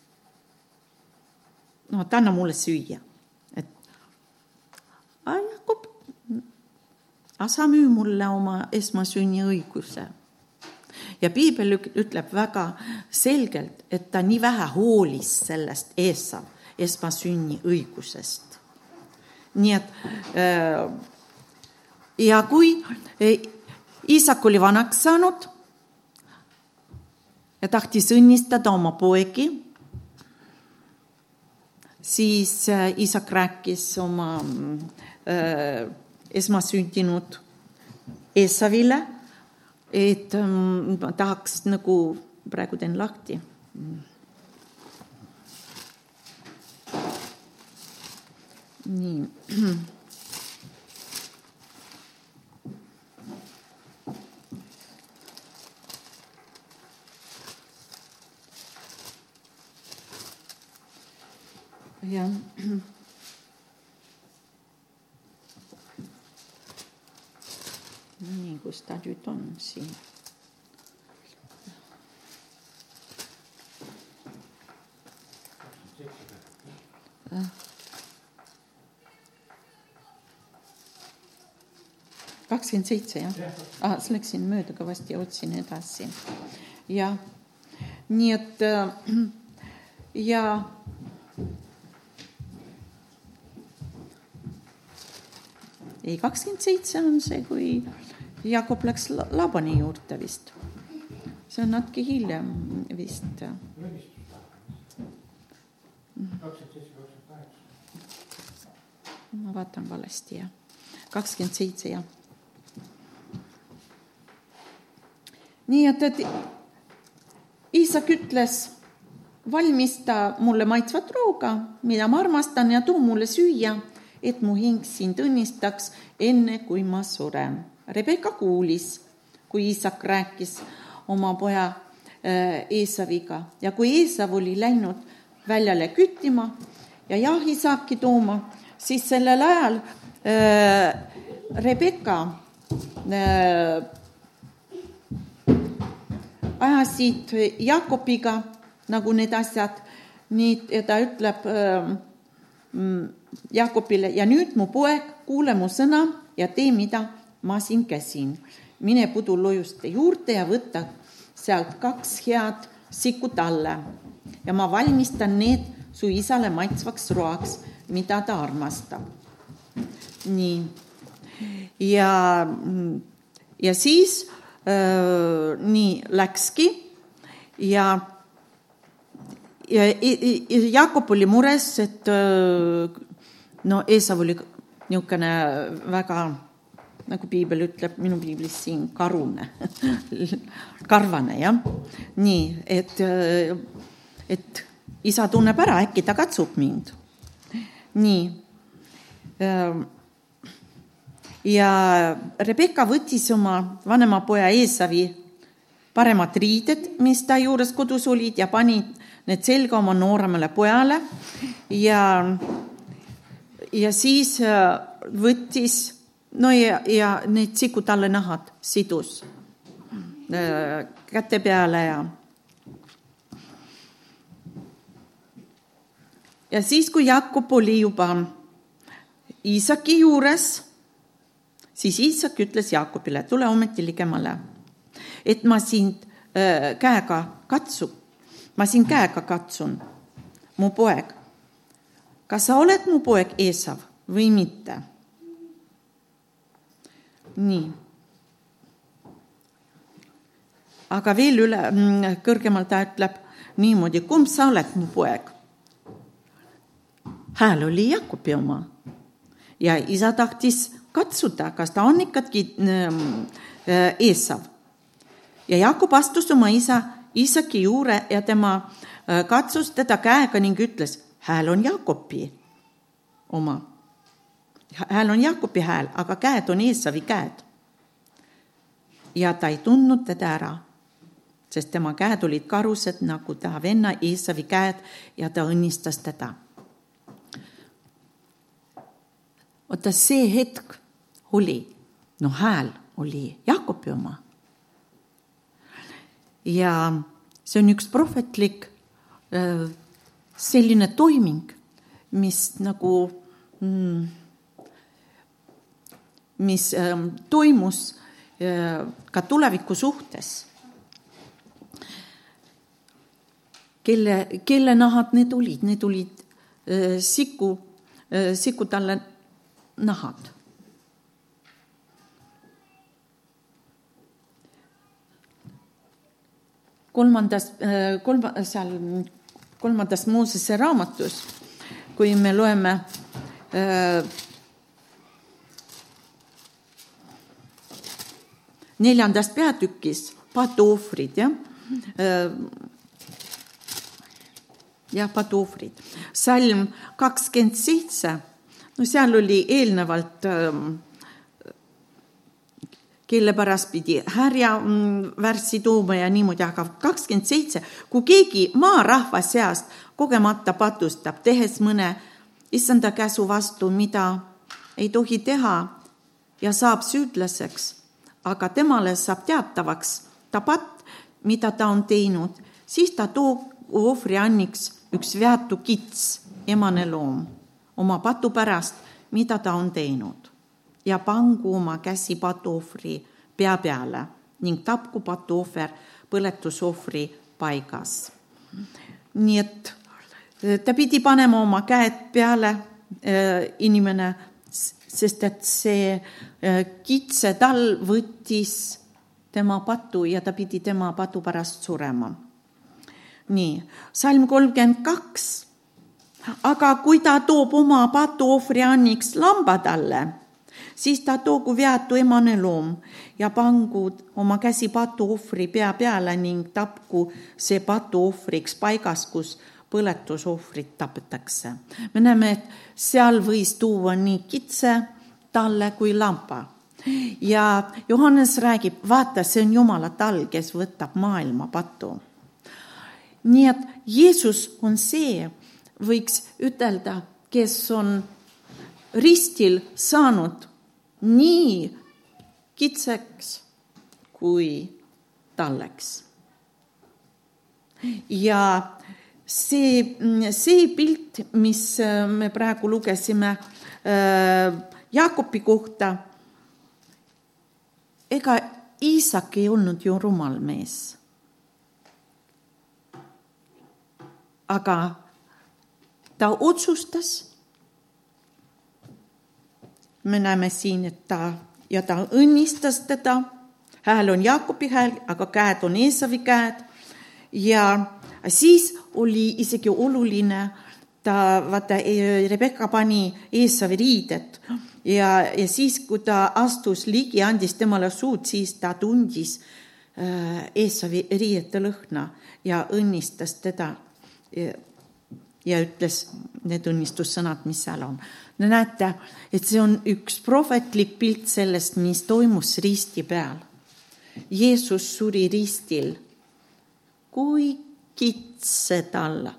no et anna mulle süüa, Jakob, sa müü mulle oma esmasünniõiguse ja piibel ütleb väga selgelt, et ta nii vähe hoolis sellest Eesav esmasünni õigusest. nii et äh, ja kui isak oli vanaks saanud ja tahtis õnnistada oma poegi, siis äh, isak rääkis oma äh, esmasündinud Eessavile, et ähm, tahaks nagu, praegu teen lahti nii. jah. Nii, kus ta nüüd on siin? Ah. kakskümmend seitse, jah? ah,? siis läksin mööda kõvasti ja otsin edasi. jah, nii et äh, ja ei, kakskümmend seitse on see, kui Jakob läks Laabani juurde vist. see on natuke hiljem vist. ma vaatan valesti, jah. kakskümmend seitse, jah. nii et, et Iisak ütles, valmista mulle maitsvat rooga, mida ma armastan ja too mulle süüa, et mu hing sind õnnistaks, enne kui ma suren. Rebecca kuulis, kui Iisak rääkis oma poja Eesaviga ja kui Eesav oli läinud väljale küttima ja jahisaaki tooma, siis sellel ajal äh, Rebecca äh, ajasid Jakobiga nagu need asjad, nii, ja ta ütleb äh, Jakobile ja nüüd mu poeg, kuule mu sõna ja tee, mida ma siin käsin. mine pudulojuste juurde ja võta sealt kaks head sikut alla ja ma valmistan need su isale maitsvaks roaks, mida ta armastab. nii. ja, ja siis äh, nii läkski ja ja Jakob oli mures, et no Eesav oli niisugune väga, nagu piibel ütleb, minu piiblis siin karune karvane jah. nii, et, et isa tunneb ära, äkki ta katsub mind. nii. ja Rebecca võttis oma vanema poja Eesavi paremad riided, mis ta juures kodus olid ja pani need selga oma nooremale pojale. Ja, ja siis äh, võttis no ja, ja need sikutalle nahad sidus äh, käte peale ja ja siis, kui Jakob oli juba Iisaki juures, siis Iisak ütles Jakobile, tule ometi ligemale, et ma sind äh, käega katsu, ma sind käega katsun, mu poeg. kas sa oled mu poeg Eesav või mitte? nii. aga veel üle, mm, kõrgemal ta ütleb niimoodi, kumb sa oled, mu poeg? hääl oli Jakobi oma ja isa tahtis katsuda, kas ta on ikkagi mm, äh, Eesav. ja Jakob astus oma isa Iisaki juure ja tema äh, katsus teda käega ning ütles, hääl on Jakobi oma. hääl on Jakobi hääl, aga käed on Eesavi käed. ja ta ei tundnud teda ära, sest tema käed olid karused nagu ta venna Eesavi käed ja ta õnnistas teda. vaata see hetk oli, no hääl oli Jakobi oma ja see on üks prohvetlik äh, selline toiming, mis nagu, mm, mis ähm, toimus äh, ka tuleviku suhtes. kelle, kelle nahad need olid, need olid äh, siku, sikutalle nahad kolmandas, äh, kolma, seal kolmandas Moosese raamatus, kui me loeme äh, neljandas peatükis patuohvrid, jah? Äh,, jah, patuohvrid, salm kakskümmend seitse, no seal oli eelnevalt äh, kelle pärast pidi härja mm, värssi tooma ja niimoodi, aga kakskümmend seitse, kui keegi maarahva seast kogemata patustab, tehes mõne issanda käsu vastu, mida ei tohi teha ja saab süüdlaseks, aga temale saab teatavaks tapat, mida ta on teinud, siis ta toob ohvrianniks üks veatu kits, emane loom, oma patu pärast, mida ta on teinud ja pangu oma käsi patuohvri pea peale ning tapku patuohver põletusohvri paigas. nii et ta pidi panema oma käed peale, inimene, sest et see äh, kitsetall võttis tema patu ja ta pidi tema patu pärast surema. nii, salm kolmkümmend kaks. aga kui ta toob oma patuohvri anniks lamba talle, siis ta toogu veatu emane loom ja pangu oma käsi patuohvri pea peale ning tapku see patuohvriks paigas, kus põletusohvrit tapetakse. me näeme, et seal võis tuua nii kitse talle kui lamba. ja Johannes räägib, vaata, see on Jumala tall, kes võtab maailma patu. nii et Jeesus on see, võiks ütelda, kes on ristil saanud nii kitseks kui talleks. ja see, see pilt, mis äh, me praegu lugesime äh, Jaakopi kohta, ega Iisak ei olnud ju rumal mees. aga ta otsustas. Me näeme siin, et ta ja ta õnnistas teda. hääl on Jaakobi hääl, aga käed on Eesavi käed ja siis oli isegi oluline, ta, vaata, Rebecca pani Eesavi riided ja, ja siis, kui ta astus ligi, andis temale suud, siis ta tundis äh, Eesavi riiete lõhna ja õnnistas teda ja, ja ütles need õnnistussõnad, mis seal on. Näete, et see on üks prohvetlik pilt sellest, mis toimus risti peal. Jeesus suri ristil kui kitsed alla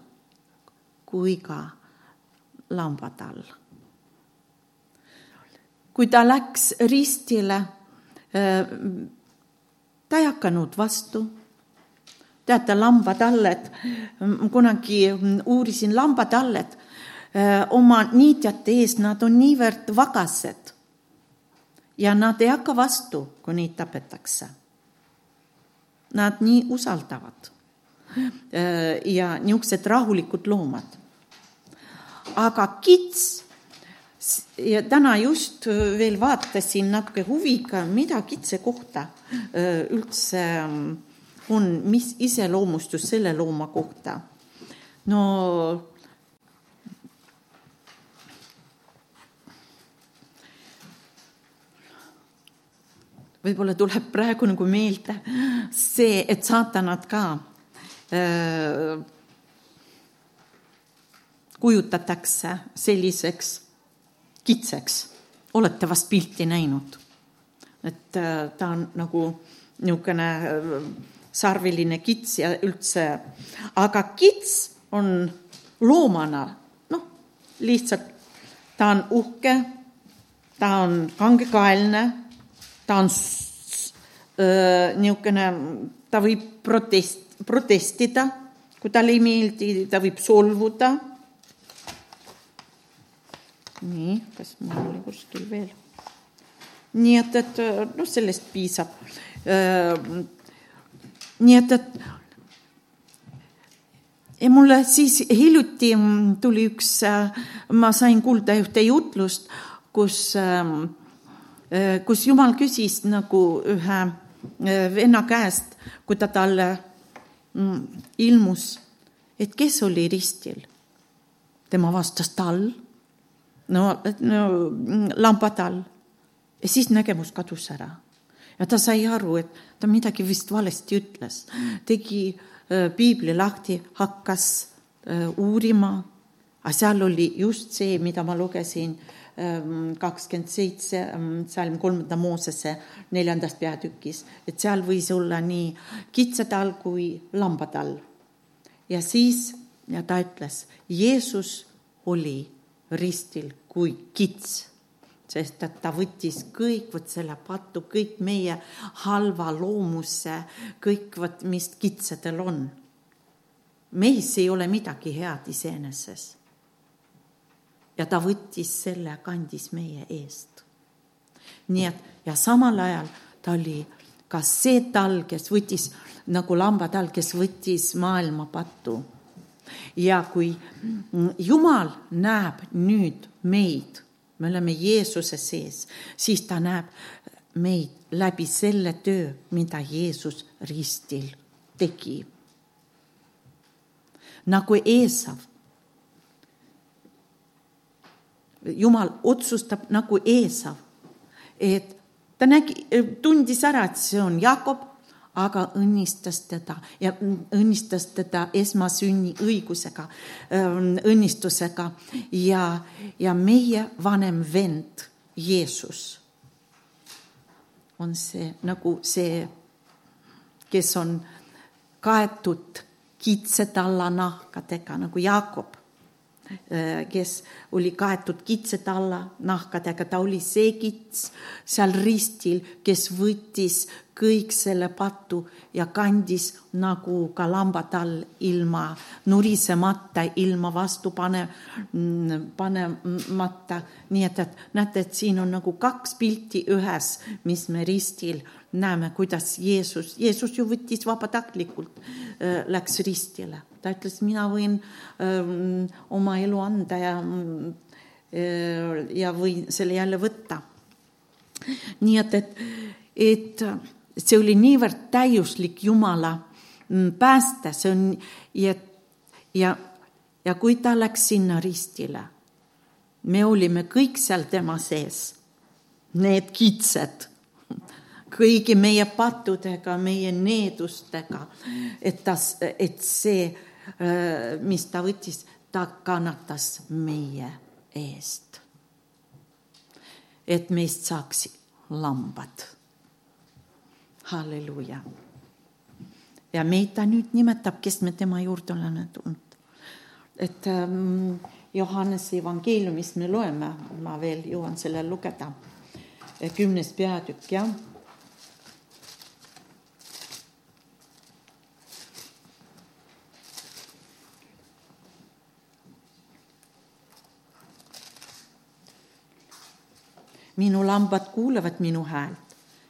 kui ka lambad alla. kui ta läks ristile, äh, ta ei hakanud vastu. teate, lambatalled, kunagi uurisin lambatalled oma niitjate ees, nad on niivõrd vagased ja nad ei hakka vastu, kui neid tapetakse. Nad nii usaldavad ja niisugused rahulikud loomad. aga kits ja täna just veel vaatasin natuke huviga, mida kitse kohta üldse on, mis iseloomustus selle looma kohta. no võib-olla tuleb praegu nagu meelde see, et saatanad ka Äh, kujutatakse selliseks kitseks. olete vast pilti näinud? et äh, ta on nagu niisugune äh, sarviline kits ja üldse, aga kits on loomana noh, lihtsalt ta on uhke, ta on kangekaelne, ta on niisugune, ta võib protest-, protestida, kui talle ei meeldi, ta võib solvuda. nii, kas mul oli kuskil veel? nii et, et noh, sellest piisab. nii et, et ja mulle siis hiljuti tuli üks, ma sain kuulda ühte jutlust, kus, kus Jumal küsis nagu ühe venna käest, kui ta talle Mm, ilmus, et kes oli ristil. tema vastas tall, no, no lambatall. ja siis nägemus kadus ära. ja ta sai aru, et ta midagi vist valesti ütles, tegi äh, piibli lahti, hakkas äh, uurima, aga seal oli just see, mida ma lugesin kakskümmend seitse, ähm, salm kolmanda Moosese neljandast peatükis, et seal võis olla nii kitsatall kui lambatall. ja siis, ja ta ütles, Jeesus oli ristil kui kits, sest et ta võttis kõik vot selle patu, kõik meie halva loomuse, kõik vot, mis kitsedel on. meis ei ole midagi head iseenesest. Ja ta võttis selle, kandis meie eest. nii et ja samal ajal ta oli ka see tal, kes võttis nagu lambatall, kes võttis maailma pattu. ja kui Jumal näeb nüüd meid me oleme Jeesuse sees, siis ta näeb meid läbi selle töö, mida Jeesus ristil tegi. nagu Eesav. Jumal otsustab nagu Eesav, et ta nägi, tundis ära, et see on Jakob, aga õnnistas teda ja õnnistas teda esmasünni õigusega, õnnistusega. Ja, ja meie vanem vend Jeesus on see nagu see, kes on kaetud kitsetalla nahkadega nagu Jaakob, kes oli kaetud kitsetalla nahkadega, ta oli see kits seal ristil, kes võttis kõik selle patu ja kandis nagu ka lambad all ilma nurisemata, ilma vastu pane, panemata. nii et, et näete, et siin on nagu kaks pilti ühes, mis me ristil näeme, kuidas Jeesus, Jeesus ju võttis vabatahtlikult, läks ristile, ta ütles, mina võin öö, oma elu anda ja, ja võin selle jälle võtta. nii et, et, et see oli niivõrd täiuslik Jumala mm, pääste, see on ja, ja, ja kui ta läks sinna ristile, me olime kõik seal tema sees, need kitsed, kõigi meie pattudega, meie needustega, et ta, et see, äh, mis ta võttis, ta kannatas meie eest. et meist saaks lambad halleluuja. ja meid ta nüüd nimetab, kes me tema juurde oleme tulnud. et ähm, Johannese evangeeliumist me loeme, ma veel jõuan selle lugeda, kümnes peatükk, jah minu lambad kuulevad minu häält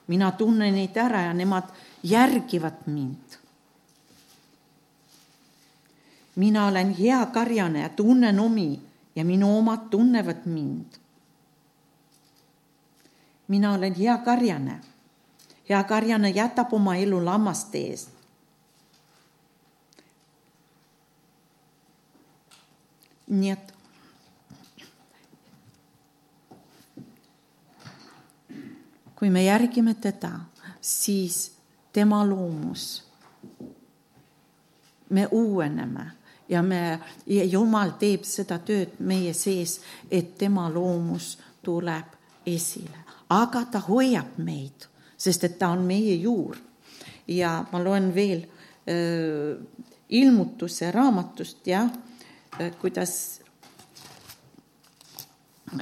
mina tunnen neid ära ja nemad järgivad mind. mina olen hea karjane ja tunnen omi ja minu omad tunnevad mind. mina olen hea karjane. hea karjane jätab oma elu lammaste eest. nii et kui me järgime teda, siis tema loomus, me uueneme ja me, ja Jumal teeb seda tööd meie sees, et tema loomus tuleb esile, aga ta hoiab meid, sest et ta on meie juur. ja ma loen veel äh, ilmutuse raamatust, jah, kuidas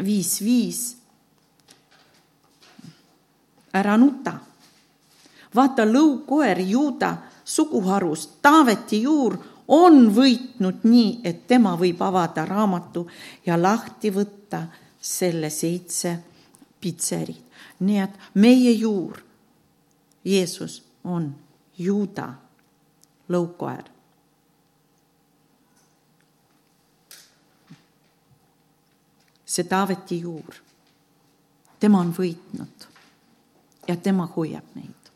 viis, viis ära nuta. vaata lõukoer juuda suguharust, Taaveti juur on võitnud nii, et tema võib avada raamatu ja lahti võtta selle seitse pitserit. nii et meie juur, Jeesus on juuda lõukoer. see Taaveti juur, tema on võitnud ja tema hoiab meid.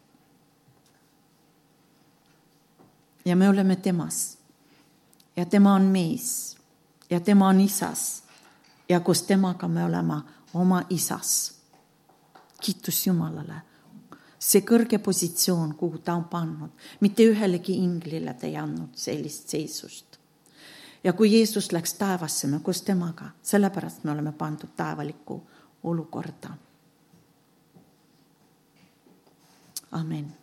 ja me oleme temas ja tema on meis ja tema on isas ja koos temaga me oleme oma isas. kiitus Jumalale, see kõrge positsioon, kuhu ta on pannud, mitte ühelegi inglile ta ei andnud sellist seisust. ja kui Jeesus läks taevasse, me koos temaga, sellepärast me oleme pandud taevalikku olukorda Amen.